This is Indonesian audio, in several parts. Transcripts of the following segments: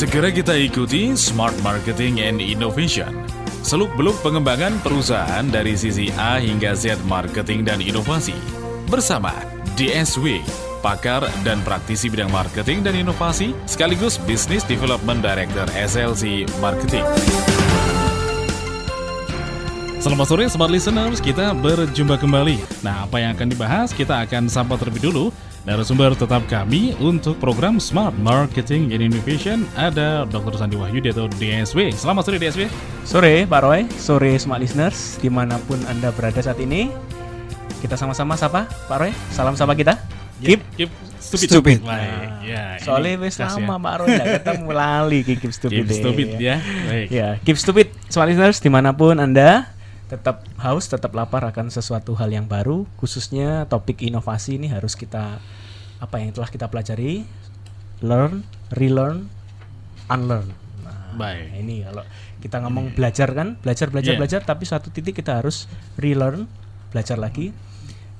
Segera kita ikuti Smart Marketing and Innovation. Seluk-beluk pengembangan perusahaan dari sisi A hingga Z marketing dan inovasi. Bersama DSW, pakar dan praktisi bidang marketing dan inovasi, sekaligus Business Development Director SLC Marketing. Selamat sore Smart Listeners, kita berjumpa kembali. Nah, apa yang akan dibahas? Kita akan sapa terlebih dulu narasumber tetap kami untuk program Smart Marketing and Innovation ada Dr. Sandi Wahyudi atau DSW. Selamat sore DSW. Sore Pak Roy, sore Smart Listeners, di mana pun Anda berada saat ini. Kita sama-sama sapa Pak Roy, salam sapa kita. Keep, keep stupid. Stupid. Baik, ya. ini Soalnya ya. lama Pak Roy, nggak ketemu lali keep stupid. Keep stupid ya. ya. Baik. Ya, keep stupid Smart Listeners di mana pun Anda tetap haus, tetap lapar akan sesuatu hal yang baru, khususnya topik inovasi ini harus kita apa yang telah kita pelajari, learn, relearn, unlearn. Nah, Baik. ini kalau kita ngomong belajar kan, belajar, belajar, Iya. belajar, tapi suatu titik kita harus relearn, belajar lagi,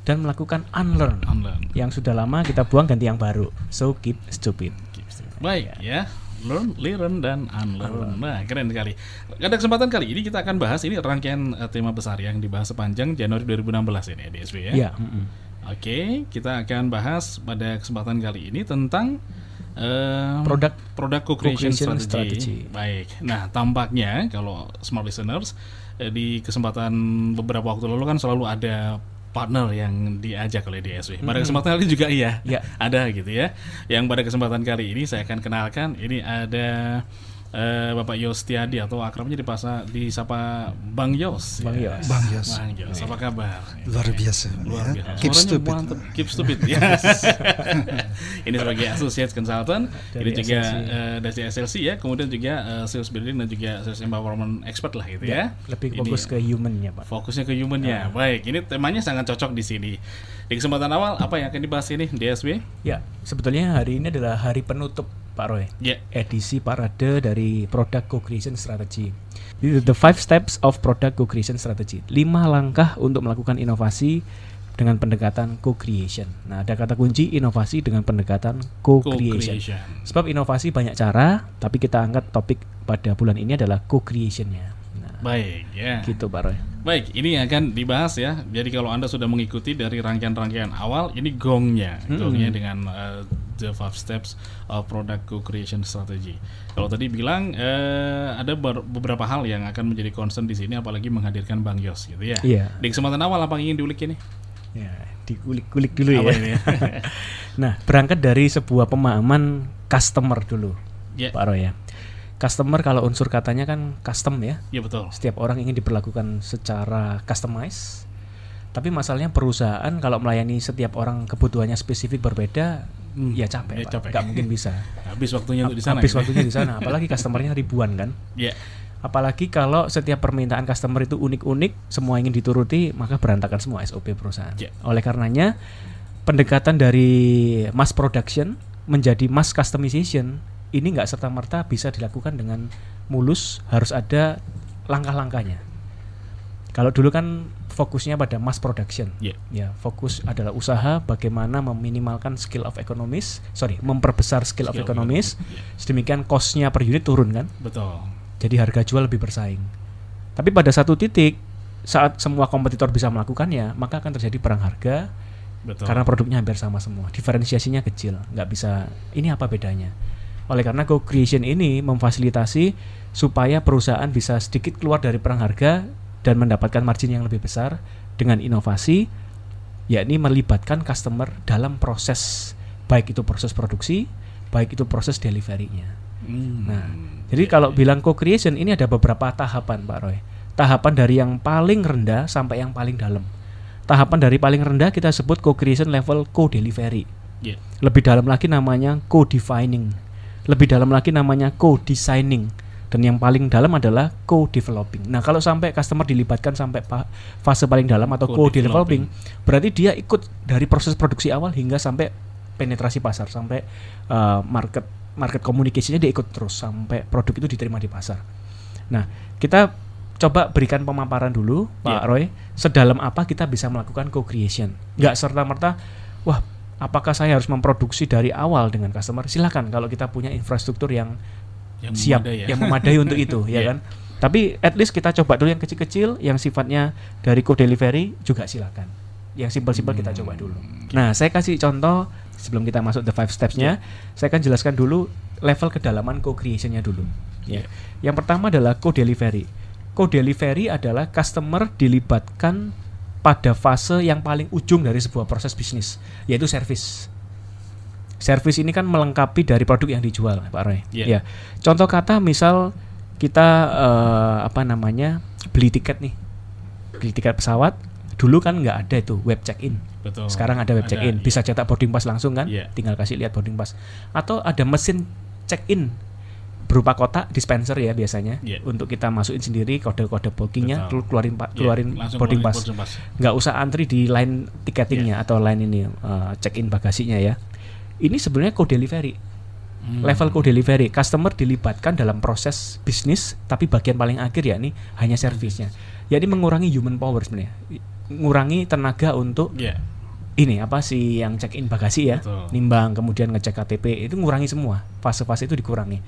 dan melakukan unlearn. Unlearn. Yang sudah lama kita buang ganti yang baru. So keep stupid. Keep stupid. Baik ya. Learn, learn, dan unlearn. Nah, keren sekali. Ada kesempatan kali ini kita akan bahas ini rangkaian eh, tema besar yang dibahas sepanjang Januari 2016 ini ya DSW ya. Ya. mm-mm. Oke, kita akan bahas pada kesempatan kali ini tentang em, Produk produk co-creation co-creation strategy. strategy. Baik. Nah, tampaknya kalau smart listeners eh, di kesempatan beberapa waktu lalu kan selalu ada partner yang diajak oleh DSW. Pada kesempatan kali ini juga iya. Ya. Ada gitu ya. Yang pada kesempatan kali ini saya akan kenalkan ini ada eh, Bapak Yos Tiadi atau akrabnya dipasa disapa Bang Yos. Bang Ya. Yos. Bang Yos. Bang Yos. Apa kabar? Luar biasa. luar ya. biasa. Keep Suaranya stupid. mantep. Keep stupid. Yes. ini sebagai associate consultant, Dari ini juga SLC. eh, dari SLC ya, kemudian juga eh, sales building dan juga sales empowerment expert lah gitu ya. Lebih Ini fokus ke human-nya, Pak. fokusnya ke human ya. Baik, ini temanya sangat cocok di sini. Di kesempatan awal apa yang akan dibahas ini DSW? Ya, sebetulnya hari ini adalah hari penutup Pak Roy. Ya. Edisi parade dari Product Co-Creation Strategy. The Five Steps of Product Co-Creation Strategy. Lima langkah untuk melakukan inovasi dengan pendekatan co-creation. Nah, ada kata kunci inovasi dengan pendekatan co-creation. Co-creation. Sebab inovasi banyak cara, tapi kita angkat topik pada bulan ini adalah co-creationnya. Baik, ya. gitu Pak Roy. Baik, ini akan dibahas ya. Jadi kalau Anda sudah mengikuti dari rangkaian-rangkaian awal, ini gongnya, gongnya dengan uh, the five steps of product co-creation strategy. Kalau tadi bilang eh, ada ber- beberapa hal yang akan menjadi concern di sini, apalagi menghadirkan Bang Yos, gitu ya. Iya. Di kesempatan awal apa yang ingin diulik ini? Ya, dikulik-kulik dulu Apa ya. ini? nah, berangkat dari sebuah pemahaman customer dulu, ya, Pak Roy ya. Customer kalau unsur katanya kan custom ya. ya betul. Setiap orang ingin diperlakukan secara customize. Tapi masalahnya perusahaan kalau melayani setiap orang kebutuhannya spesifik berbeda, Hmm, ya capek, ya Pak. capek. Nggak mungkin bisa. Habis waktunya untuk di sana. Habis gitu. waktunya di sana, apalagi customernya ribuan kan. Ya, Apalagi kalau setiap permintaan customer itu unik-unik, semua ingin dituruti, maka berantakan semua SOP perusahaan. Ya. Oleh karenanya, pendekatan dari mass production menjadi mass customization ini nggak serta merta bisa dilakukan dengan mulus, harus ada langkah-langkahnya. Kalau dulu kan fokusnya pada mass production, ya, ya fokus adalah usaha bagaimana meminimalkan skill of economies, sorry, memperbesar skill, of Skill of economies, ya. sedemikian costnya per unit turun kan. betul. Jadi harga jual lebih bersaing. Tapi pada satu titik saat semua kompetitor bisa melakukannya, maka akan terjadi perang harga Betul. karena produknya hampir sama semua. Diferensiasinya kecil, nggak bisa. Ini apa bedanya? Oleh karena co-creation ini memfasilitasi supaya perusahaan bisa sedikit keluar dari perang harga dan mendapatkan margin yang lebih besar dengan inovasi, yakni melibatkan customer dalam proses baik itu proses produksi, baik itu proses delivery-nya. Hmm. Nah, jadi kalau bilang co-creation ini ada beberapa tahapan, Pak Roy. Tahapan dari yang paling rendah sampai yang paling dalam. Tahapan dari paling rendah kita sebut co-creation level co-delivery. Ya, Lebih dalam lagi namanya co-defining. Lebih dalam lagi namanya co-designing. Dan yang paling dalam adalah co-developing. Nah, kalau sampai customer dilibatkan sampai pa- fase paling dalam atau Co-developing. berarti dia ikut dari proses produksi awal hingga sampai penetrasi pasar, sampai uh, market market komunikasinya dia ikut terus sampai produk itu diterima di pasar. Nah, kita coba berikan pemaparan dulu, Pak Iya. Roy, sedalam apa kita bisa melakukan co-creation. Nggak serta merta, wah, apakah saya harus memproduksi dari awal dengan customer? Silakan kalau kita punya infrastruktur yang Yang siap memadai ya. yang memadai untuk itu ya Iya. kan. Tapi at least kita coba dulu yang kecil-kecil yang sifatnya dari code delivery juga silakan. Yang simpel-simpel kita coba dulu. Nah, saya kasih contoh sebelum kita masuk the five steps-nya, saya akan jelaskan dulu level kedalaman co-creation-nya dulu. Ya. Yang pertama adalah co-delivery. Co-delivery adalah customer dilibatkan pada fase yang paling ujung dari sebuah proses bisnis, yaitu service. Service ini kan melengkapi dari produk yang dijual, Pak Roy. Iya. Ya. Contoh kata misal kita eh, apa namanya beli tiket nih, beli tiket pesawat. Dulu kan nggak ada itu web check-in. Betul. Sekarang ada web Ada, check-in, iya. bisa cetak boarding pass langsung kan? Iya. Tinggal kasih lihat boarding pass. Atau ada mesin check-in berupa kotak dispenser ya biasanya Iya. untuk kita masukin sendiri kode-kode bookingnya terus keluarin pa- Iya, keluarin boarding keluarin pass boarding pass. nggak usah antri di line tiketingnya Iya. atau line ini uh, check-in bagasinya ya ini sebenarnya code delivery Hmm. level code delivery customer dilibatkan dalam proses bisnis tapi bagian paling akhir ya ini hanya servisnya jadi mengurangi human power sebenarnya mengurangi tenaga untuk Iya. ini apa sih yang check in bagasi ya Betul. nimbang kemudian ngecek KTP itu ngurangi semua fase-fase itu dikurangi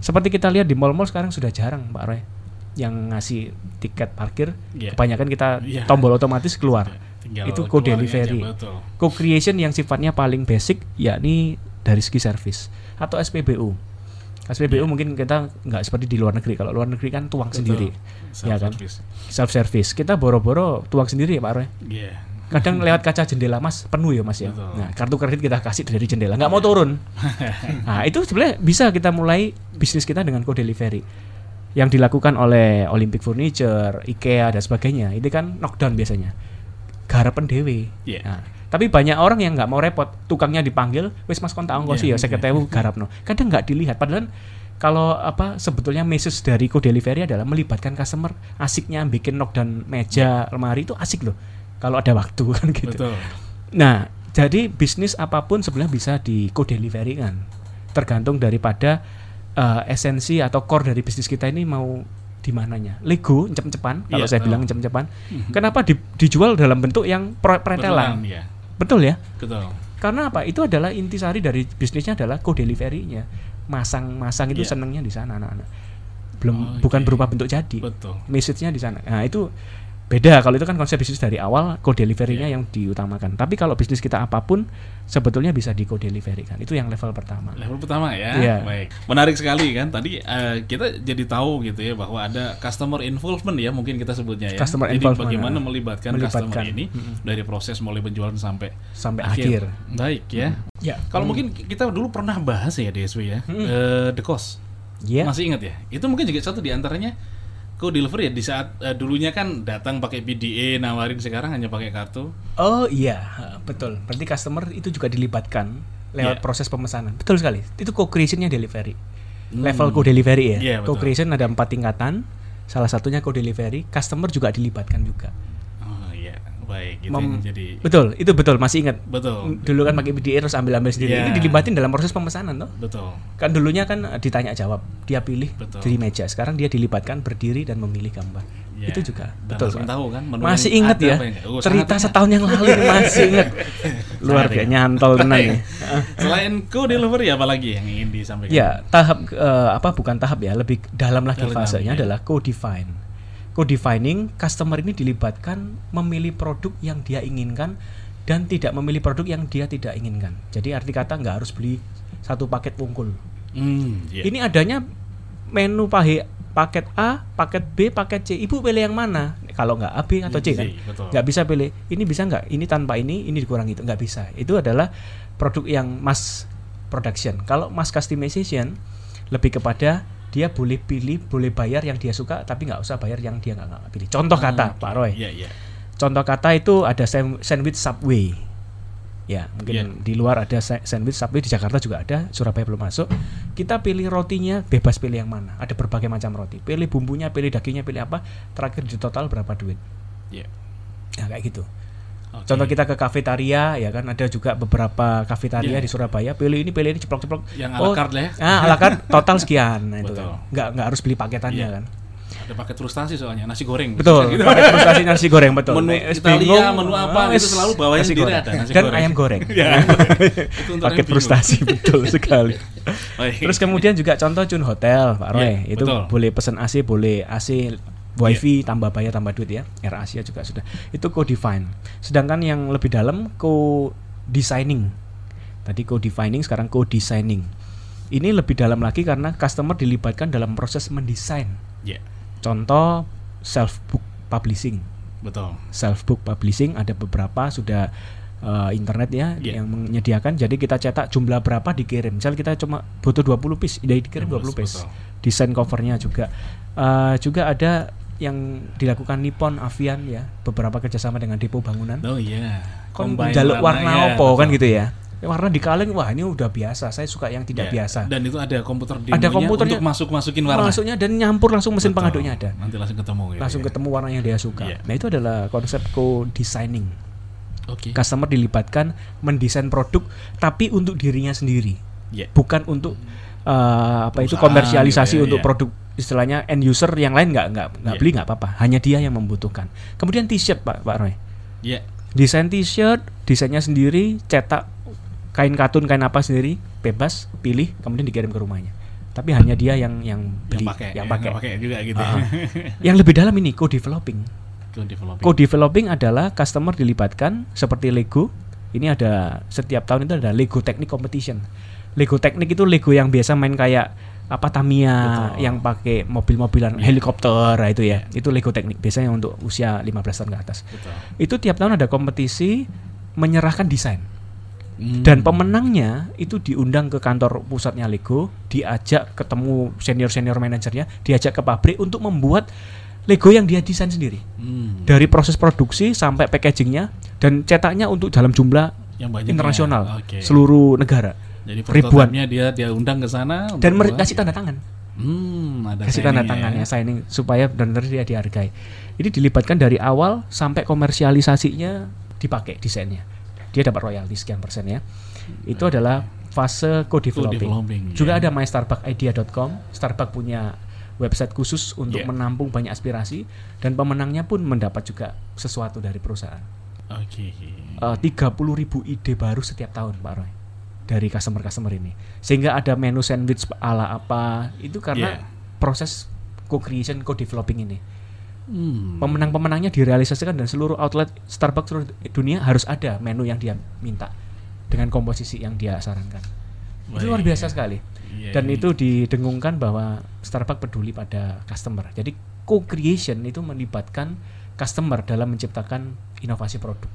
seperti kita lihat di mall-mall sekarang sudah jarang Pak Roy yang ngasih tiket parkir Iya. kebanyakan kita Iya. tombol otomatis keluar Tinggal itu code keluarin aja, delivery betul. co-creation yang sifatnya paling basic yakni dari segi service atau SPBU SPBU Iya. mungkin kita nggak seperti di luar negeri kalau luar negeri kan tuang Betul. sendiri ya kan Self-service. self service kita boro-boro tuang sendiri ya Pak Roy Iya. Kadang lewat kaca jendela mas penuh ya mas ya? Betul. nah kartu kredit kita kasih dari jendela nggak mau turun. Nah itu sebenarnya bisa kita mulai bisnis kita dengan code delivery yang dilakukan oleh Olympic Furniture, IKEA dan sebagainya. Itu kan knockdown biasanya. Garapan dewe. Iya. Nah, tapi banyak orang yang nggak mau repot. Tukangnya dipanggil wis mas kontak ongkos Iya, ya saya ketemu garapno. Kadang nggak dilihat. Padahal kalau apa sebetulnya message dari code delivery adalah melibatkan customer asiknya bikin knockdown meja lemari itu asik loh kalau ada waktu kan gitu Betul. Nah, jadi bisnis apa pun sebenarnya bisa di code delivery kan. Tergantung daripada eh, esensi atau core dari bisnis kita ini mau di mananya. Lego cep-cepan kalau Iya, saya bilang cep-cepan. Kenapa di- dijual dalam bentuk yang pretelan? Ya. Betul ya? Betul. Karena apa? Itu adalah intisari dari bisnisnya adalah code delivery-nya. Masang-masang itu Iya. senengnya di sana anak-anak. Belum Oke. bukan berupa bentuk jadi Betul. message-nya di sana. Nah, itu beda kalau itu kan konsep bisnis dari awal code delivery-nya Iya. yang diutamakan. Tapi kalau bisnis kita apa pun sebetulnya bisa di code delivery kan. Itu yang level pertama. Level pertama ya. Iya. Baik. Menarik sekali kan. Tadi eh, kita jadi tahu gitu ya bahwa ada customer involvement ya mungkin kita sebutnya ya. Customer jadi involvement, bagaimana melibatkan, Melibatkan. customer ini dari proses mulai penjualan sampai Sampai akhir. Baik ya. Ya. Kalau mungkin kita dulu pernah bahas ya DSW ya. Hmm. eh, the cost. ya. Masih ingat ya? Itu mungkin juga satu di antaranya co delivery ya di saat eh, dulunya kan datang pakai PDA nawarin sekarang hanya pakai kartu. Oh iya, betul. Berarti customer itu juga dilibatkan lewat Iya. proses pemesanan. Betul sekali. Itu co-creation-nya delivery. Hmm. Level co-delivery ya. Iya, betul. co-creation ada empat tingkatan. Salah satunya co-delivery, customer juga dilibatkan juga. Iya, baik itu Mem- jadi Betul, itu betul. Masih ingat. betul. Dulu kan pakai PDA terus ambil-ambil sendiri. Iya. Ini dilibatin dalam proses pemesanan toh. Betul. Kan dulunya kan eh, ditanya jawab, dia pilih Betul. di meja. Sekarang dia dilibatkan berdiri dan memilih gambar. Ya. Itu juga Dan betul. Pak. tahu kan Masih ingat ya? yang. Oh, Cerita sangat setahun yang lalu masih ingat. Luar biasa ingat. nyantol tenang ya. Selain co delivery apalagi yang ingin disampaikan? Ya, tahap eh, apa bukan tahap ya, lebih dalam lagi Dalam fasenya ya. adalah co-define. Co-defining customer ini dilibatkan memilih produk yang dia inginkan dan tidak memilih produk yang dia tidak inginkan. Jadi arti kata nggak harus beli satu paket wungkul. Hmm, iya. Ini adanya menu pahe paket A, paket B, paket C. Ibu pilih yang mana? Kalau nggak A, B atau C kan? betul. Nggak bisa pilih. Ini bisa nggak? Ini tanpa ini, ini dikurangi itu nggak bisa. Itu adalah produk yang mass production. Kalau mass customization lebih kepada dia boleh pilih, boleh bayar yang dia suka, tapi nggak usah bayar yang dia nggak pilih. Contoh Ah, kata, oke. Pak Roy. Iya, iya. Contoh kata itu ada sandwich Subway. Ya, mungkin Iya. di luar ada sa- sandwich Subway di Jakarta juga ada, Surabaya belum masuk. Kita pilih rotinya, bebas pilih yang mana. Ada berbagai macam roti. Pilih bumbunya, pilih dagingnya, pilih apa. Terakhir di total berapa duit. Iya. Nah, kayak gitu. Oke. Contoh kita ke kafetaria, ya kan ada juga beberapa kafetaria Iya. di Surabaya. Pilih ini, pilih ini, ceplok-ceplok. Yang à la carte lah ya. Ah, ala carte total sekian. Nah, itu kan. Nggak nggak harus beli paketannya Iya. kan. Ada paket frustasi soalnya nasi goreng. Betul. Gitu. Pakai frustasi nasi goreng betul. Menu Nek, Italia, menu apa, ah, itu selalu bawahnya nasi goreng. ada nasi Dan goreng. ayam goreng. Ya, ayam goreng. Paket frustasi betul sekali. Terus kemudian juga contoh Cun Hotel, Pak Roy. Iya, itu betul. boleh pesan AC, boleh AC WiFi tambah bayar tambah duit ya. Air Asia juga sudah. Itu co-define. Sedangkan yang lebih dalam co-designing. Tadi co-defining, sekarang co-designing. Ini lebih dalam lagi karena customer dilibatkan dalam proses mendesain. Ya, Contoh self book publishing. betul. Self book publishing ada beberapa sudah eh, internet ya Iya. yang menyediakan. Jadi kita cetak jumlah berapa dikirim. Misal kita cuma butuh 20 piece, ide dikirim 20 piece. Betul. Desain covernya juga. Eh, juga ada yang dilakukan Nippon Avian ya, beberapa kerjasama dengan depo bangunan. Oh iya. Kon Combine jaluk warna warnanya, apa kan betul. gitu ya. Warna di kaleng, wah ini udah biasa. Saya suka yang tidak Ya, biasa. Dan itu ada komputer di Ada komputernya. untuk masuk masukin warna. Masuknya dan nyampur langsung mesin Betul. pengaduknya ada. Nanti langsung ketemu gitu. Langsung ya. ketemu warna yang dia suka. Iya. Nah, itu adalah konsep co-designing. Oke. Customer dilibatkan mendesain produk tapi untuk dirinya sendiri, Ya. bukan untuk eh, apa itu Perusahaan komersialisasi gitu ya, untuk iya. produk istilahnya end user yang lain nggak nggak nggak Iya. beli nggak apa-apa, hanya dia yang membutuhkan. Kemudian t-shirt Pak Pak Roy. Ya. Desain t-shirt, desainnya sendiri, cetak kain katun kain apa sendiri, bebas pilih kemudian dikirim ke rumahnya. Tapi hanya dia yang yang beli, Yang pakai. yang ya, pakai. pakai juga gitu. Ah. yang lebih dalam ini co-developing. Co-developing. Co-developing adalah customer dilibatkan seperti Lego. Ini ada setiap tahun itu ada Lego Technic Competition. Lego Technic itu Lego yang biasa main kayak apa Tamiya Betul. yang pakai mobil-mobilan Iya. helikopter nah itu ya. Itu Lego Technic biasanya untuk usia 15 tahun ke atas. Betul. Itu tiap tahun ada kompetisi menyerahkan desain. Hmm. Dan pemenangnya itu diundang ke kantor pusatnya Lego, diajak ketemu senior-senior manajernya, diajak ke pabrik untuk membuat Lego yang dia desain sendiri Hmm. dari proses produksi sampai packagingnya dan cetaknya untuk dalam jumlah yang banyak internasional ya. Oke. seluruh negara Jadi ribuan. prototipenya dia dia undang ke sana dan kasih tanda tangan Hmm, ada kasih tanda signingnya tangannya ya. signing supaya benar-benar dia dihargai ini dilibatkan dari awal sampai komersialisasinya dipakai desainnya dia dapat royalti sekian persen ya itu adalah fase co-developing Co-developing, juga ya. ada mystarbuckidea.com Starbucks punya website khusus untuk Yeah. menampung banyak aspirasi dan pemenangnya pun mendapat juga sesuatu dari perusahaan Oke. Eh, 30 ribu ide baru setiap tahun Pak Roy dari customer-customer ini. Sehingga ada menu sandwich ala apa itu karena Yeah. proses co-creation co-developing ini. Hmm. pemenang-pemenangnya direalisasikan dan seluruh outlet Starbucks seluruh dunia harus ada menu yang dia minta dengan komposisi yang dia sarankan. Itu luar biasa sekali. Iya, dan iya. itu didengungkan bahwa Starbucks peduli pada customer. Jadi co-creation itu melibatkan customer dalam menciptakan inovasi produk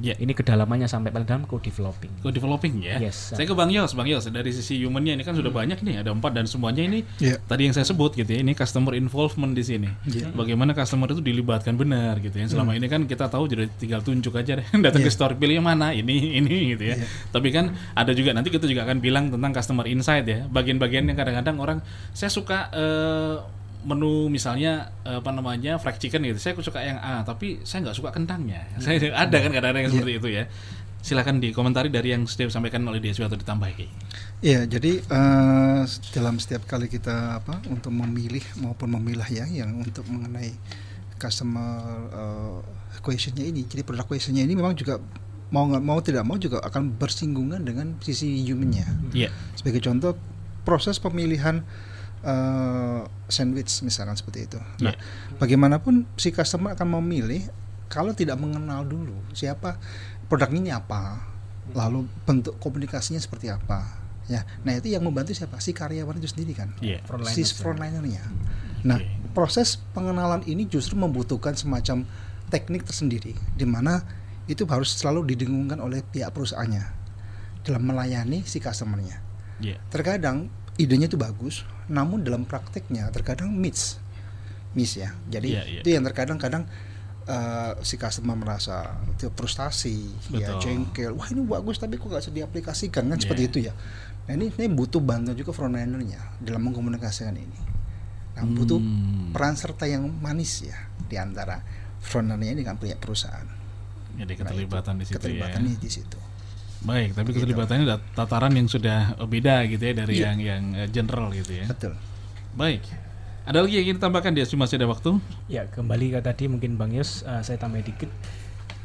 Ya. ini kedalamannya sampai paling dalam co-developing Co-developing ya. Yes. Saya ke Bang Yos, Bang Yos dari sisi humannya ini kan sudah banyak nih, ada empat dan semuanya ini Iya. tadi yang saya sebut gitu ya, ini customer involvement di sini. Iya. Bagaimana customer itu dilibatkan benar gitu ya. Selama ini kan kita tahu jadi tinggal tunjuk aja deh, datang ke Iya. store pilih yang mana ini ini gitu ya. Iya. Tapi kan ada juga nanti kita juga akan bilang tentang customer insight ya. Bagian-bagian yang kadang-kadang orang saya suka eh, menu misalnya eh, apa namanya fried chicken gitu. Saya suka yang A, tapi saya nggak suka kentangnya. Saya ada kan kadang-kadang yang Iya. seperti itu ya. Silakan dikomentari dari yang sudah disampaikan oleh DSW atau ditambah Ki. Iya, jadi eh, dalam setiap kali kita apa untuk memilih maupun memilah ya yang untuk mengenai customer eh, questionnya ini, jadi product questionnya ini memang juga mau nggak mau tidak mau juga akan bersinggungan dengan sisi humannya. Iya. Sebagai contoh proses pemilihan eh, sandwich misalkan seperti itu. Nah, bagaimanapun si customer akan memilih kalau tidak mengenal dulu siapa produk ini apa, lalu bentuk komunikasinya seperti apa. Ya, nah itu yang membantu siapa? Si karyawan itu sendiri kan, Iya. si frontlinernya. Nah, Oke. proses pengenalan ini justru membutuhkan semacam teknik tersendiri, di mana itu harus selalu didengungkan oleh pihak perusahaannya dalam melayani si customernya. Iya. Terkadang idenya itu bagus, namun dalam prakteknya terkadang miss, miss ya. Jadi Iya, iya. itu yang terkadang-kadang eh, si customer merasa frustasi, ya Betul. jengkel. Wah ini bagus tapi kok nggak bisa diaplikasikan kan Iya. seperti itu ya. Nah ini, ini butuh bantuan juga frontlinernya dalam mengkomunikasikan ini. Nah butuh Hmm. peran serta yang manis ya di antara frontlinernya dengan pihak perusahaan. Jadi Nah, itu, keterlibatan di situ keterlibatan ya. di situ. Baik, tapi Gitu. keterlibatannya ada tataran yang sudah beda gitu ya dari Iya. yang yang eh, general gitu ya. Betul. Baik. Ada lagi yang ingin ditambahkan dia masih ada waktu? Ya kembali ke tadi mungkin Bang Yus uh, saya tambah dikit.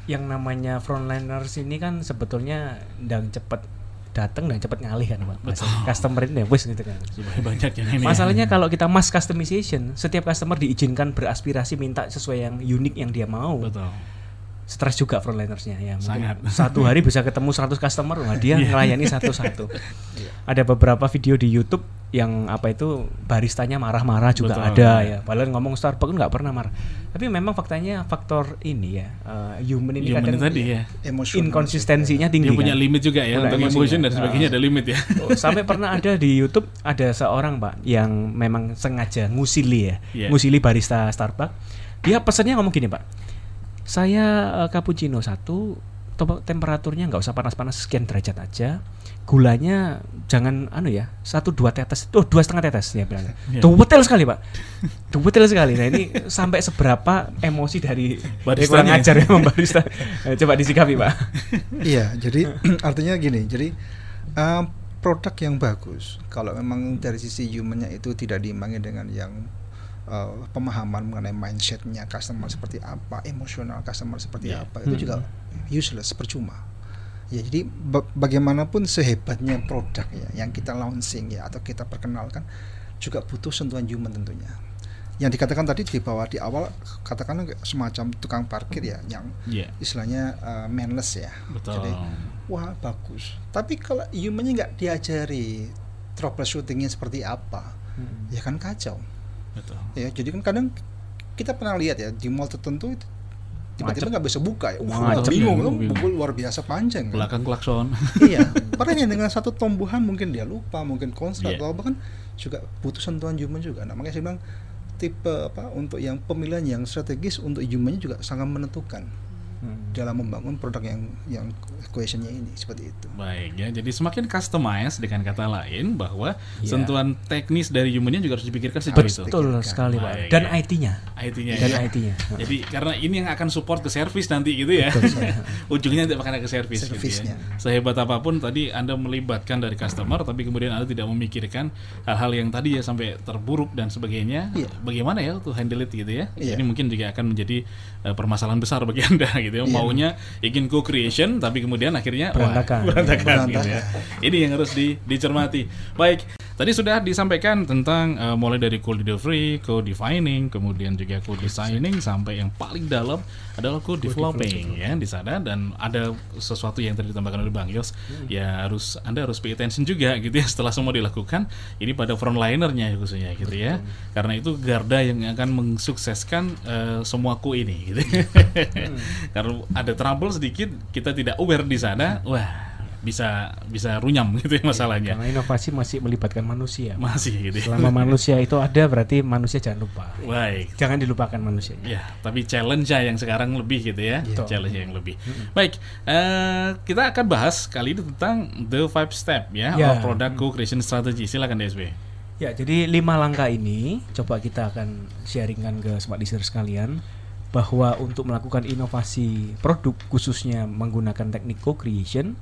Yang namanya frontliners ini kan sebetulnya ndang cepet datang dan cepet ngalih kan Pak. Customer ini ya wis gitu kan. Banyak yang ini. ya. Masalahnya kalau kita mass customization, setiap customer diizinkan beraspirasi minta sesuai yang unik yang dia mau. betul. Stres juga frontlinersnya ya. Sangat. Satu hari bisa ketemu 100 customer, wah dia Iya. ngelayani satu-satu. Ada beberapa video di YouTube yang apa itu baristanya marah-marah juga Betul, ada ya. ya. Padahal ngomong Starbucks nggak pernah marah. Tapi memang faktanya faktor ini ya, uh, human ini Human kadang tadi ya. Inkonsistensinya tinggi. Dia punya kan? limit juga ya untuk emosi emotion ya. dan sebagainya Ah. ada limit ya. Oh, sampai pernah ada di YouTube ada seorang pak yang memang sengaja ngusili ya, Iya. ngusili barista Starbucks. Dia pesannya ngomong gini pak, saya eh, cappuccino satu, temperaturnya nggak usah panas-panas sekian derajat aja, gulanya jangan anu ya satu dua tetes, oh dua setengah tetes dia bilang. Iya. Tuh betul sekali pak, tuh betul sekali. Nah ini sampai seberapa emosi dari dari kurang Baristanya. ajar ya barista. Eh, Coba disikapi pak. Iya, jadi artinya gini, jadi eh, produk yang bagus kalau memang dari sisi humannya itu tidak diimbangi dengan yang eh, pemahaman mengenai mindsetnya customer seperti apa, emosional customer seperti Iya. apa, itu juga useless, percuma. Ya, jadi ba- bagaimanapun sehebatnya produk ya yang kita launching ya atau kita perkenalkan juga butuh sentuhan human tentunya. Yang dikatakan tadi di bawah di awal katakanlah semacam tukang parkir ya yang Iya. istilahnya eh, manless ya. Betul. Jadi wah bagus. Tapi kalau humannya nggak diajari troubleshootingnya seperti apa, ya kan kacau. Betul. Ya jadi kan kadang kita pernah lihat ya di mall tertentu itu tiba-tiba nggak bisa buka ya. Wah, bingung, kan bingung. buku luar biasa panjang. kan. Belakang klakson. iya. Padahal dengan satu tombuhan mungkin dia lupa, mungkin konslet Iya. atau apa kan juga butuh sentuhan human juga. Nah makanya saya bilang tipe apa untuk yang pemilihan yang strategis untuk humannya juga sangat menentukan dalam membangun produk yang yang questionnya ini seperti itu. Baik ya, jadi semakin customize dengan kata lain bahwa Iya. sentuhan teknis dari humannya juga harus dipikirkan sejauh itu. Betul sekali pak. Dan ya. IT-nya. IT-nya Dan ya. IT-nya. Jadi karena ini yang akan support ke servis nanti gitu ya. Betul sekali. Ujungnya nanti akan ke servis gitu ya. Sehebat apa pun tadi Anda melibatkan dari customer tapi kemudian Anda tidak memikirkan hal-hal yang tadi ya sampai terburuk dan sebagainya. Iya. Bagaimana ya to handle it gitu ya. Iya. Ini mungkin juga akan menjadi eh, permasalahan besar bagi Anda gitu ya. Iya. Maunya ingin co-creation tapi kemudian akhirnya wah, Berantakan. berantakan gitu ya. Berantakan. Ini yang harus di- dicermati. Baik, tadi sudah disampaikan tentang eh, mulai dari code delivery, code defining, kemudian juga code designing sampai yang paling dalam adalah code developing ya di sana. Dan ada sesuatu yang tadi ditambahkan oleh Bang Yos ya harus Anda harus pay attention juga gitu ya setelah semua dilakukan. Ini pada frontlinernya khususnya gitu ya. Karena itu garda yang akan mensukseskan eh, semua ku ini gitu. Karena ada trouble sedikit kita tidak aware di sana, wah bisa bisa runyam gitu ya masalahnya. Karena inovasi masih melibatkan manusia. Masih gitu ya. Selama manusia itu ada berarti manusia jangan lupa. Baik. Jangan dilupakan manusianya. Ya, tapi challenge ya yang sekarang lebih gitu ya, Betul. challenge yang lebih. Baik, eh, kita akan bahas kali ini tentang the five step ya, Ya. of product co-creation strategy. Silakan DSB. Ya, jadi lima langkah ini coba kita akan sharingkan ke smart listener sekalian bahwa untuk melakukan inovasi produk khususnya menggunakan teknik co-creation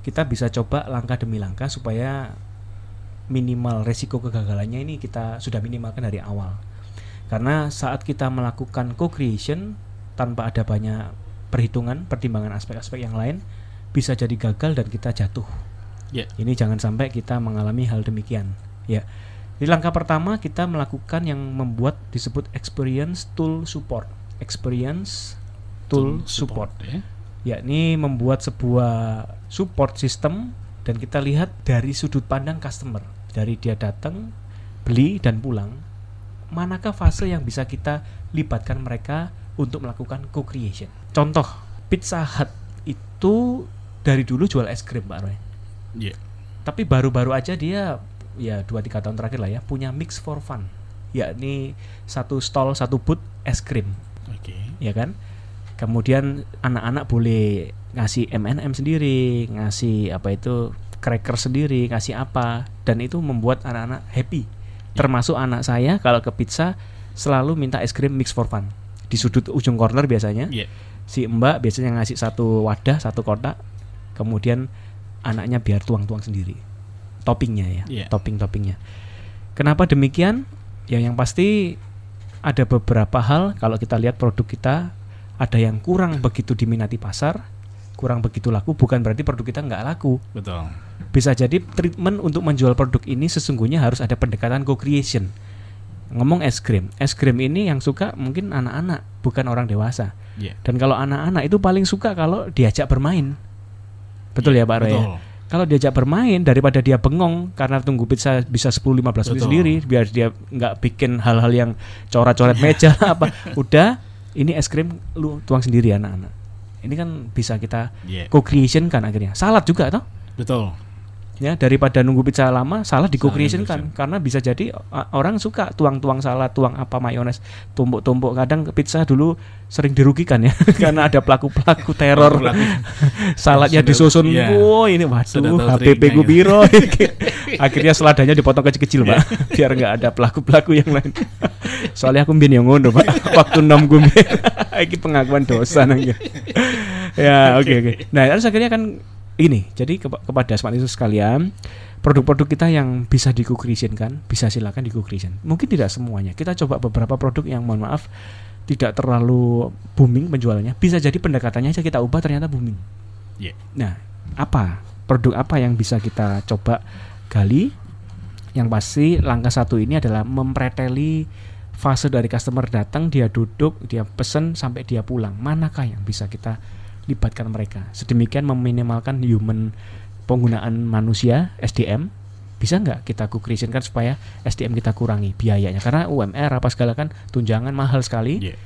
kita bisa coba langkah demi langkah supaya minimal resiko kegagalannya ini kita sudah minimalkan dari awal. Karena saat kita melakukan co-creation tanpa ada banyak perhitungan, pertimbangan aspek-aspek yang lain bisa jadi gagal dan kita jatuh. Ya. Ini jangan sampai kita mengalami hal demikian. Ya. Di langkah pertama kita melakukan yang membuat disebut experience tool support. Experience tool, support. ya. Yakni membuat sebuah support system dan kita lihat dari sudut pandang customer. Dari dia datang, beli dan pulang. Manakah fase yang bisa kita libatkan mereka untuk melakukan co-creation? Contoh, Pizza Hut itu dari dulu jual es krim, Pak Roy Ya. tapi baru-baru aja dia ya 2-3 tahun terakhir lah ya punya mix for fun yakni satu stall satu booth es krim Oke. ya kan kemudian anak-anak boleh ngasih M&M sendiri ngasih apa itu cracker sendiri ngasih apa. Dan itu membuat anak-anak happy. Termasuk anak saya kalau ke pizza selalu minta es krim mix for fun. Di sudut ujung corner biasanya. Ya. si mbak biasanya ngasih satu wadah satu kotak. Kemudian anaknya biar tuang-tuang sendiri. Toppingnya ya Iya. topping-toppingnya kenapa demikian? Ya yang pasti ada beberapa hal kalau kita lihat produk kita ada yang kurang begitu diminati pasar, kurang begitu laku bukan berarti produk kita nggak laku. Betul. Bisa jadi treatment untuk menjual produk ini sesungguhnya harus ada pendekatan co-creation. Ngomong es krim, es krim ini yang suka mungkin anak-anak bukan orang dewasa. Iya. Dan kalau anak-anak itu paling suka kalau diajak bermain. Betul ya Pak Roy? ya? Betul. Kalau diajak bermain daripada dia bengong karena tunggu pizza bisa 10 15 menit sendiri biar dia nggak bikin hal-hal yang coret-coret meja apa. Udah ini es krim lu tuang sendiri anak-anak. Ini kan bisa kita Iya. co-creation kan akhirnya. Salad juga toh? Betul. Ya, daripada nunggu pizza lama, salad di co-creation Salad kan karena bisa jadi orang suka tuang-tuang salad, tuang apa mayones, tumpuk-tumpuk. Kadang pizza dulu sering dirugikan ya karena ada pelaku-pelaku teror. Pelaku. Saladnya disusun, iya. wow ini waduh, HPP ku gitu. biro. Akhirnya seladanya dipotong kecil-kecil, Pak, biar nggak ada pelaku-pelaku yang lain. Soalnya aku mbien yang ngono, Pak. Waktu nom gue. Iki pengakuan dosa nangnya. ya, oke oke. Nah, terus akhirnya kan ini. Jadi kepa- kepada smart user sekalian, produk-produk kita yang bisa di creation kan, bisa silakan di creation. Mungkin tidak semuanya. Kita coba beberapa produk yang mohon maaf tidak terlalu booming penjualannya. Bisa jadi pendekatannya aja kita ubah ternyata booming. Iya. Nah, apa produk apa yang bisa kita coba gali? Yang pasti langkah satu ini adalah mempreteli fase dari customer datang, dia duduk, dia pesen sampai dia pulang. Manakah yang bisa kita libatkan mereka? Sedemikian meminimalkan human penggunaan manusia SDM. Bisa nggak kita co-creation kan supaya SDM kita kurangi biayanya? Karena UMR apa segala kan tunjangan mahal sekali. Iya.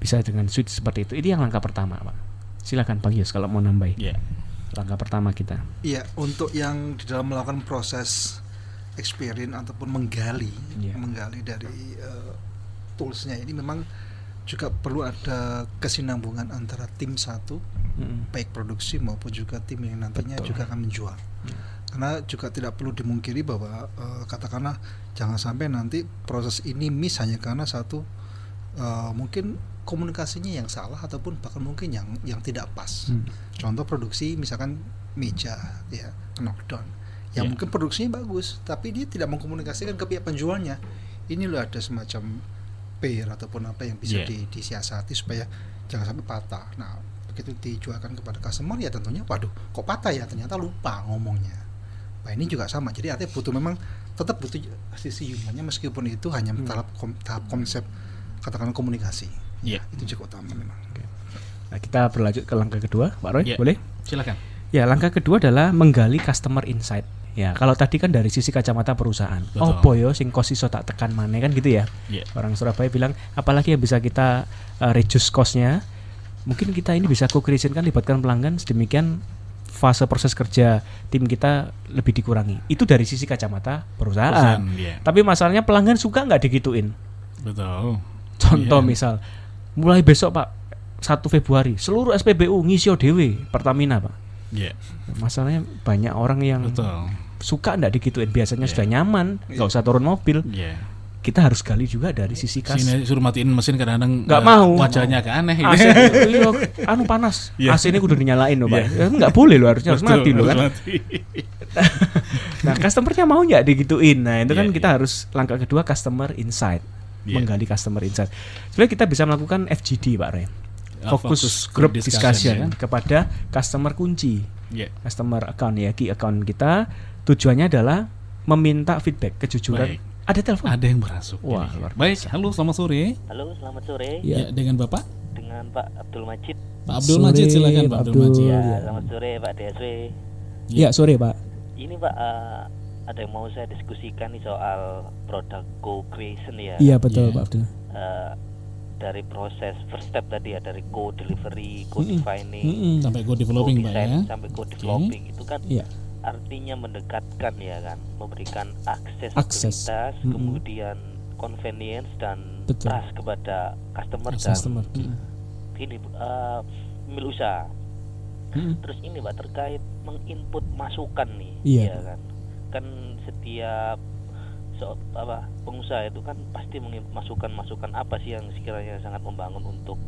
Bisa dengan suite seperti itu. Ini yang langkah pertama, Pak. Silakan Bang Yus kalau mau nambahin Iya. langkah pertama kita. Iya, untuk yang di dalam melakukan proses experience ataupun menggali, Iya. menggali dari eh, toolsnya ini memang juga perlu ada kesinambungan antara tim satu, Mm-mm. baik produksi maupun juga tim yang nantinya Betul. juga akan menjual. Karena juga tidak perlu dimungkiri bahwa eh, katakanlah jangan sampai nanti proses ini miss hanya karena satu eh, mungkin komunikasinya yang salah ataupun bahkan mungkin yang yang tidak pas Hmm. contoh produksi misalkan meja ya knockdown yang Ya. mungkin produksinya bagus tapi dia tidak mengkomunikasikan ke pihak penjualnya ini loh ada semacam pair ataupun apa yang bisa Ya. di- disiasati supaya jangan sampai patah nah begitu dijualkan kepada customer ya tentunya waduh kok patah ya ternyata lupa ngomongnya nah ini juga sama jadi artinya butuh memang tetap butuh sisi humannya meskipun itu hanya Hmm. tahap kom- tahap konsep katakanlah komunikasi Iya. itu juga utama memang Nah, kita berlanjut ke langkah kedua, Pak Roy, Iya. boleh? Silakan. Ya, langkah kedua adalah menggali customer insight. Ya, kalau tadi kan dari sisi kacamata perusahaan. Betul. Oh, boyo sing cost iso tak tekan mana kan gitu ya. Iya. Orang Surabaya bilang, apalagi yang bisa kita uh, reduce cost-nya. Mungkin kita ini bisa co-creation kan libatkan pelanggan sedemikian fase proses kerja tim kita lebih dikurangi. Itu dari sisi kacamata perusahaan. Perusahaan, iya. Tapi masalahnya pelanggan suka nggak digituin. Betul. Contoh Iya. misal, mulai besok Pak 1 Februari seluruh SPBU ngisio dewe Pertamina Pak. Iya. Masalahnya banyak orang yang Betul. suka ndak digituin biasanya Iya. sudah nyaman nggak usah turun mobil. Iya. Kita harus gali juga dari sisi kas. Sini suruh matiin mesin kadang-kadang Nggak eh, mau. Wajahnya agak aneh AC gitu. iya, anu panas. Iya. AC ini kudu dinyalain loh Pak. Iya. Ya, Nggak boleh loh harusnya harus mati loh kan. mati. Nah, customernya mau nggak digituin. Nah, itu kan Iya, kita iya. harus langkah kedua customer insight. Iya. Menggali customer insight. Sebenarnya kita bisa melakukan FGD Pak Ray. Fokus group discussion, ya. kan kepada customer kunci. Iya. customer account ya key account kita tujuannya adalah meminta feedback kejujuran Baik. ada telepon Ada yang berasuk. Wah, Ini. luar Baik, halo selamat sore. Halo, selamat sore Iya. Ya, dengan Bapak dengan Pak Abdul Majid. Pak Abdul Sore, Majid silakan Pak Abdul Abdul. Majid. Ya, ya. selamat sore Pak DSW. ya sore pak Ini Pak eh, ada yang mau saya diskusikan nih soal produk co-creation ya. iya betul Iya. pak Abdul Eh, dari proses first step tadi ya dari co-delivery, Mm-mm. co-defining, Mm-mm. Sampai go developing Pak co-design ya. sampai co-developing itu kan Iya. artinya mendekatkan ya kan, memberikan Akses. aksesibilitas, Mm-mm. kemudian convenience dan Betul. trust kepada customer dan customer Mm. ini uh, pemilik usaha. Mm-mm. Terus ini Pak terkait menginput masukan nih, Iya. ya kan? Kan setiap apa pengusaha itu kan pasti menginput masukan-masukan apa sih yang sekiranya sangat membangun untuk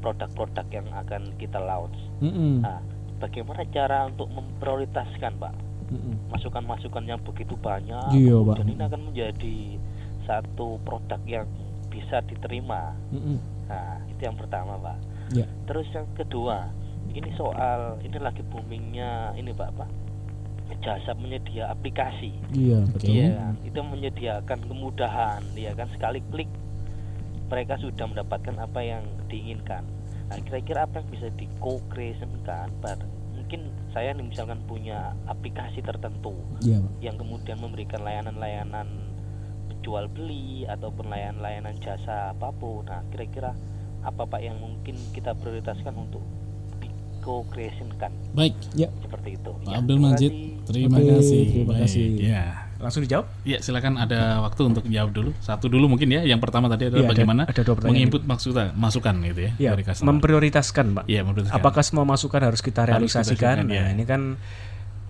produk-produk yang akan kita launch. Mm-mm. Nah, bagaimana cara untuk memprioritaskan Pak masukan-masukan yang begitu banyak? Iya, Pak. ini akan menjadi satu produk yang bisa diterima. Mm-mm. Nah, itu yang pertama, Pak. Ya. Terus yang kedua, ini soal ini lagi boomingnya ini Pak apa? Jasa menyedia aplikasi. Iya, Betul. Iya, itu menyediakan kemudahan, ya kan sekali klik mereka sudah mendapatkan apa yang diinginkan. Nah, kira-kira apa yang bisa di co-creationkan mungkin saya nih misalkan punya aplikasi tertentu Iya, yang kemudian memberikan layanan-layanan jual beli ataupun layanan-layanan jasa apa pun. Nah, kira-kira apa Pak yang mungkin kita prioritaskan untuk di co-creationkan Baik, Ya. seperti itu. Pak Ya, Abdul terima Majid, kasih. terima Oke, kasih. terima Baik. kasih. Ya. Langsung dijawab? Ya, silakan ada waktu untuk jawab dulu. Satu dulu mungkin ya. Yang pertama tadi adalah ada- bagaimana ada dua pertanyaan. menginput maksudnya masukan gitu ya, Ya, dari customer. memprioritaskan, Pak. Iya, memprioritaskan. Apakah semua masukan harus kita Harus realisasikan? kita nah, realisasikan, ya. ini kan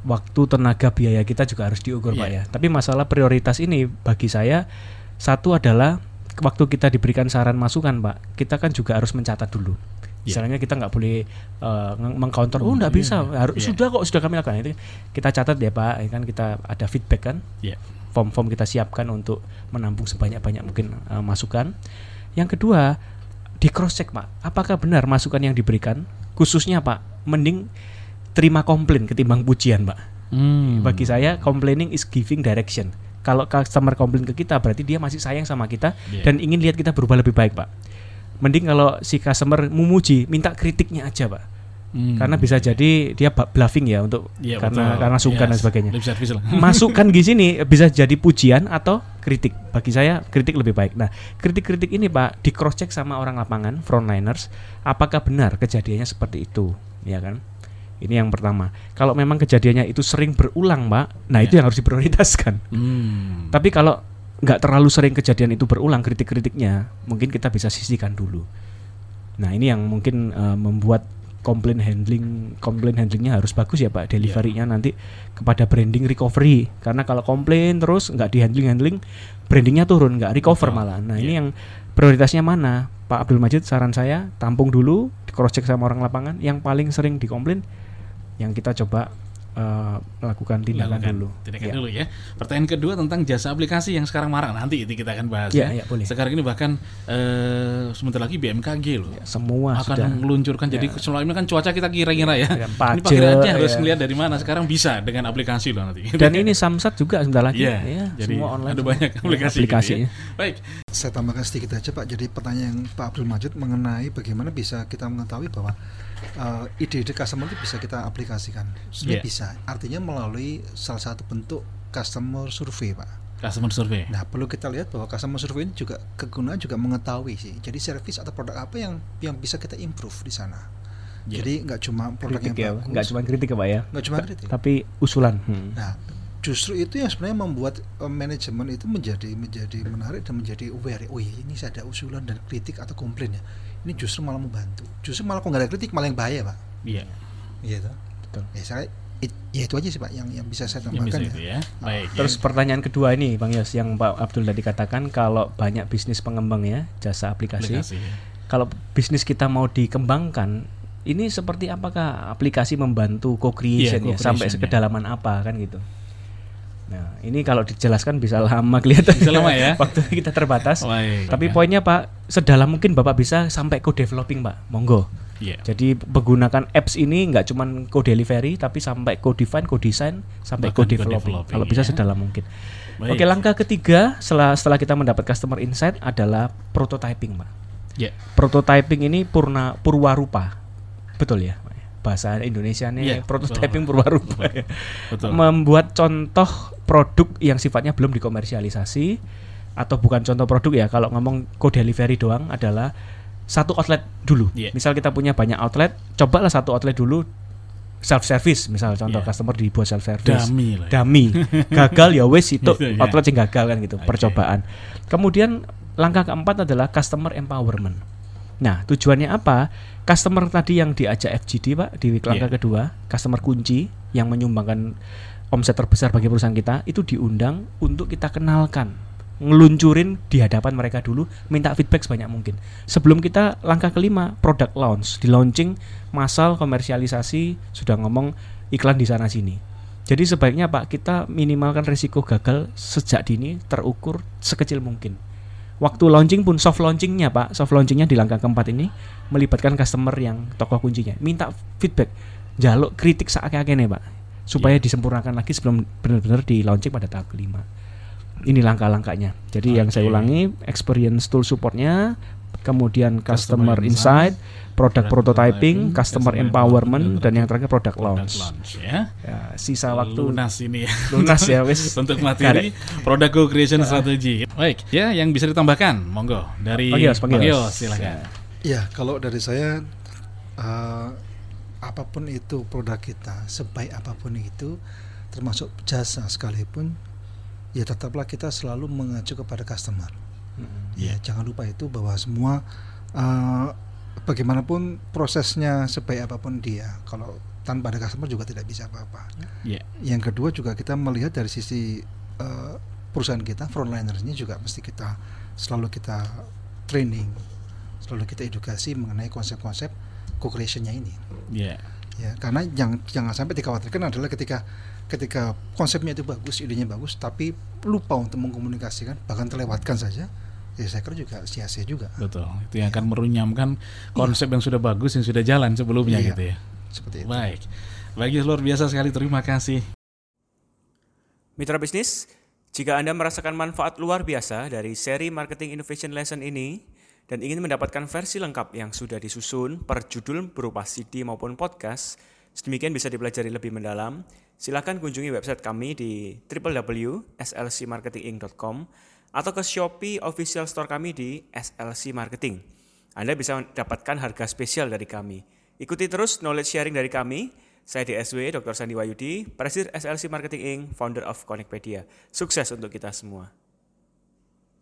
waktu, tenaga, biaya kita juga harus diukur, Pak Iya. ya. Tapi masalah prioritas ini bagi saya satu adalah waktu kita diberikan saran masukan, Pak, kita kan juga harus mencatat dulu. Iya. Misalnya kita nggak boleh uh, mengcounter, oh nggak iya, bisa, harus iya. sudah kok sudah kami lakukan itu. Kita catat ya Pak, ya kan kita ada feedback kan, Iya. form-form kita siapkan untuk menampung sebanyak-banyak mungkin uh, masukan. Yang kedua, di cross check Pak, apakah benar masukan yang diberikan, khususnya Pak, mending terima komplain ketimbang pujian Pak. Hmm. Bagi saya, complaining is giving direction. Kalau customer komplain ke kita, berarti dia masih sayang sama kita Iya. dan ingin lihat kita berubah lebih baik Pak. Mending kalau si customer memuji, minta kritiknya aja Pak. Hmm. Karena bisa jadi dia bluffing ya untuk Iya, karena betul. karena sungkan dan Yes. sebagainya. Lip service lah. Masukan di sini bisa jadi pujian atau kritik. Bagi saya kritik lebih baik. Nah, kritik-kritik ini Pak di cross check sama orang lapangan, frontliners, apakah benar kejadiannya seperti itu, ya kan? Ini yang pertama. Kalau memang kejadiannya itu sering berulang, Pak, nah itu Ya. yang harus diprioritaskan. Hmm. Tapi kalau nggak terlalu sering kejadian itu berulang kritik-kritiknya, mungkin kita bisa sisihkan dulu. Nah ini yang mungkin eh, membuat komplain handling, komplain handlingnya harus bagus ya pak. Deliverynya nanti kepada branding recovery. Karena kalau komplain terus nggak di handling handling, brandingnya turun, nggak recover malah. Nah Iya. ini yang prioritasnya mana? Pak Abdul Majid saran saya tampung dulu, di cross check sama orang lapangan. Yang paling sering dikomplain, yang kita coba eh, melakukan tindakan Lakukan dulu. Tindakan Ya. dulu ya. Pertanyaan kedua tentang jasa aplikasi yang sekarang marak nanti itu kita akan bahas Ya, ya. ya, boleh. Sekarang ini bahkan eh, sebentar lagi BMKG loh. Semua akan sudah meluncurkan jadi selama ini kan cuaca kita kira-kira ya. Dengan ini pajak, perkiraannya harus ya. ngelihat dari mana. Sekarang bisa dengan aplikasi loh nanti. Dan ini Samsat juga sebentar lagi. Iya, ya, jadi semua online. ada semua. banyak Ya, aplikasi gitu ya. Baik. Saya tambahkan sedikit aja Pak. Jadi pertanyaan Pak Abdul Majid mengenai bagaimana bisa kita mengetahui bahwa uh, ide-ide customer itu bisa kita aplikasikan. Sebenarnya Iya. bisa. Artinya melalui salah satu bentuk customer survey Pak. Customer survey. Nah perlu kita lihat bahwa customer survey ini juga kegunaan juga mengetahui sih. Jadi service atau produk apa yang yang bisa kita improve di sana. Iya. Jadi nggak cuma produk Kritik yang ya, bagus, nggak cuma kritik ya pak ya, nggak cuma kritik. tapi usulan. Hmm. Nah, justru itu yang sebenarnya membuat eh, manajemen itu menjadi menjadi menarik dan menjadi aware. Oh iya, ini saya ada usulan dan kritik atau komplain ya. Ini justru malah membantu. Justru malah kalau nggak ada kritik malah yang bahaya, Pak. Iya. Iya toh? Betul. Ya saya it- ya itu aja sih, Pak, yang yang bisa saya bisa tambahkan itu ya. ya. Baik. Terus ya. pertanyaan kedua ini Bang Yos yang Pak Abdul tadi katakan kalau banyak bisnis pengembang ya jasa aplikasi, aplikasi. ya. kalau bisnis kita mau dikembangkan ini seperti apakah aplikasi membantu co-creation ya sampai co-creation, ya. sekedalaman apa kan gitu. Nah ini kalau dijelaskan bisa lama kelihatan Bisa lama ya. waktu kita terbatas. Baik. Tapi ya. poinnya Pak sedalam mungkin Bapak bisa sampai co-developing Pak, monggo. Iya. Jadi menggunakan apps ini nggak cuma co-delivery tapi sampai co-define, co-design sampai co-developing. co-developing, Kalau bisa ya. sedalam mungkin. Baik. Oke, langkah ketiga setelah setelah kita mendapat customer insight adalah prototyping, Pak. Ya. Prototyping ini purna purwarupa. Betul ya? Bahasa Indonesia nih Iya, prototyping purwarupa. Betul. Membuat contoh produk yang sifatnya belum dikomersialisasi atau bukan contoh produk ya. Kalau ngomong co-delivery doang adalah satu outlet dulu. Iya. Misal kita punya banyak outlet, cobalah satu outlet dulu self service misal contoh Iya. customer dibuat self service Dami lah. ya. dami gagal ya wes itu Gitu, ya. outlet yang gagal kan gitu Oke. percobaan kemudian langkah keempat adalah customer empowerment nah tujuannya apa customer tadi yang diajak FGD pak di langkah Iya. kedua customer kunci yang menyumbangkan omset terbesar bagi perusahaan kita itu diundang untuk kita kenalkan ngeluncurin di hadapan mereka dulu minta feedback sebanyak mungkin sebelum kita langkah kelima product launch di launching massal komersialisasi sudah ngomong iklan di sana sini Jadi sebaiknya Pak kita minimalkan risiko gagal sejak dini terukur sekecil mungkin. Waktu launching pun soft launchingnya Pak, soft launchingnya di langkah keempat ini melibatkan customer yang tokoh kuncinya. Minta feedback, jaluk kritik saat nih Pak, supaya disempurnakan lagi sebelum benar-benar di launching pada tahap kelima. Ini langkah-langkahnya. Jadi yang saya ulangi, experience tool supportnya, kemudian customer, Customer insight, product, Product prototyping, prototyping, customer customer empowerment, empowerment, dan yang terakhir product, Product launch. launch ya. Ya, sisa waktu lunas ini ya. lunas ya wis. untuk materi product co-creation strategi. Baik, ya yang bisa ditambahkan, monggo dari Pak Gios, Pak Pak Gios. Gios, silakan. Ya, kalau dari saya eh, apa pun itu produk kita, sebaik apa pun itu, termasuk jasa sekalipun, ya tetaplah kita selalu mengacu kepada customer. Ya, jangan lupa itu bahwa semua eh, bagaimanapun prosesnya sebaik apa pun dia, kalau tanpa ada customer juga tidak bisa apa-apa. Ya. Yang kedua juga kita melihat dari sisi eh, perusahaan kita, frontlinersnya juga mesti kita selalu kita training, selalu kita edukasi mengenai konsep-konsep co-creationnya ini. Ya. Ya, karena yang jangan sampai dikhawatirkan adalah ketika ketika konsepnya itu bagus, idenya bagus, tapi lupa untuk mengkomunikasikan, bahkan terlewatkan saja, ya saya kira juga sia-sia juga. Betul. Itu yang akan merunyamkan konsep yang sudah bagus yang sudah jalan sebelumnya Iya. gitu ya. Seperti itu. Baik. Bagi luar biasa sekali terima kasih. Mitra bisnis, jika Anda merasakan manfaat luar biasa dari seri Marketing Innovation Lesson ini dan ingin mendapatkan versi lengkap yang sudah disusun per judul berupa CD maupun podcast, sedemikian bisa dipelajari lebih mendalam, silakan kunjungi website kami di www.slcmarketinginc.com atau ke Shopee official store kami di SLC Marketing. Anda bisa mendapatkan harga spesial dari kami. Ikuti terus knowledge sharing dari kami. Saya DSW Dr. Sandi Wayudi, Presiden SLC Marketing Inc., founder of Connectpedia. Sukses untuk kita semua.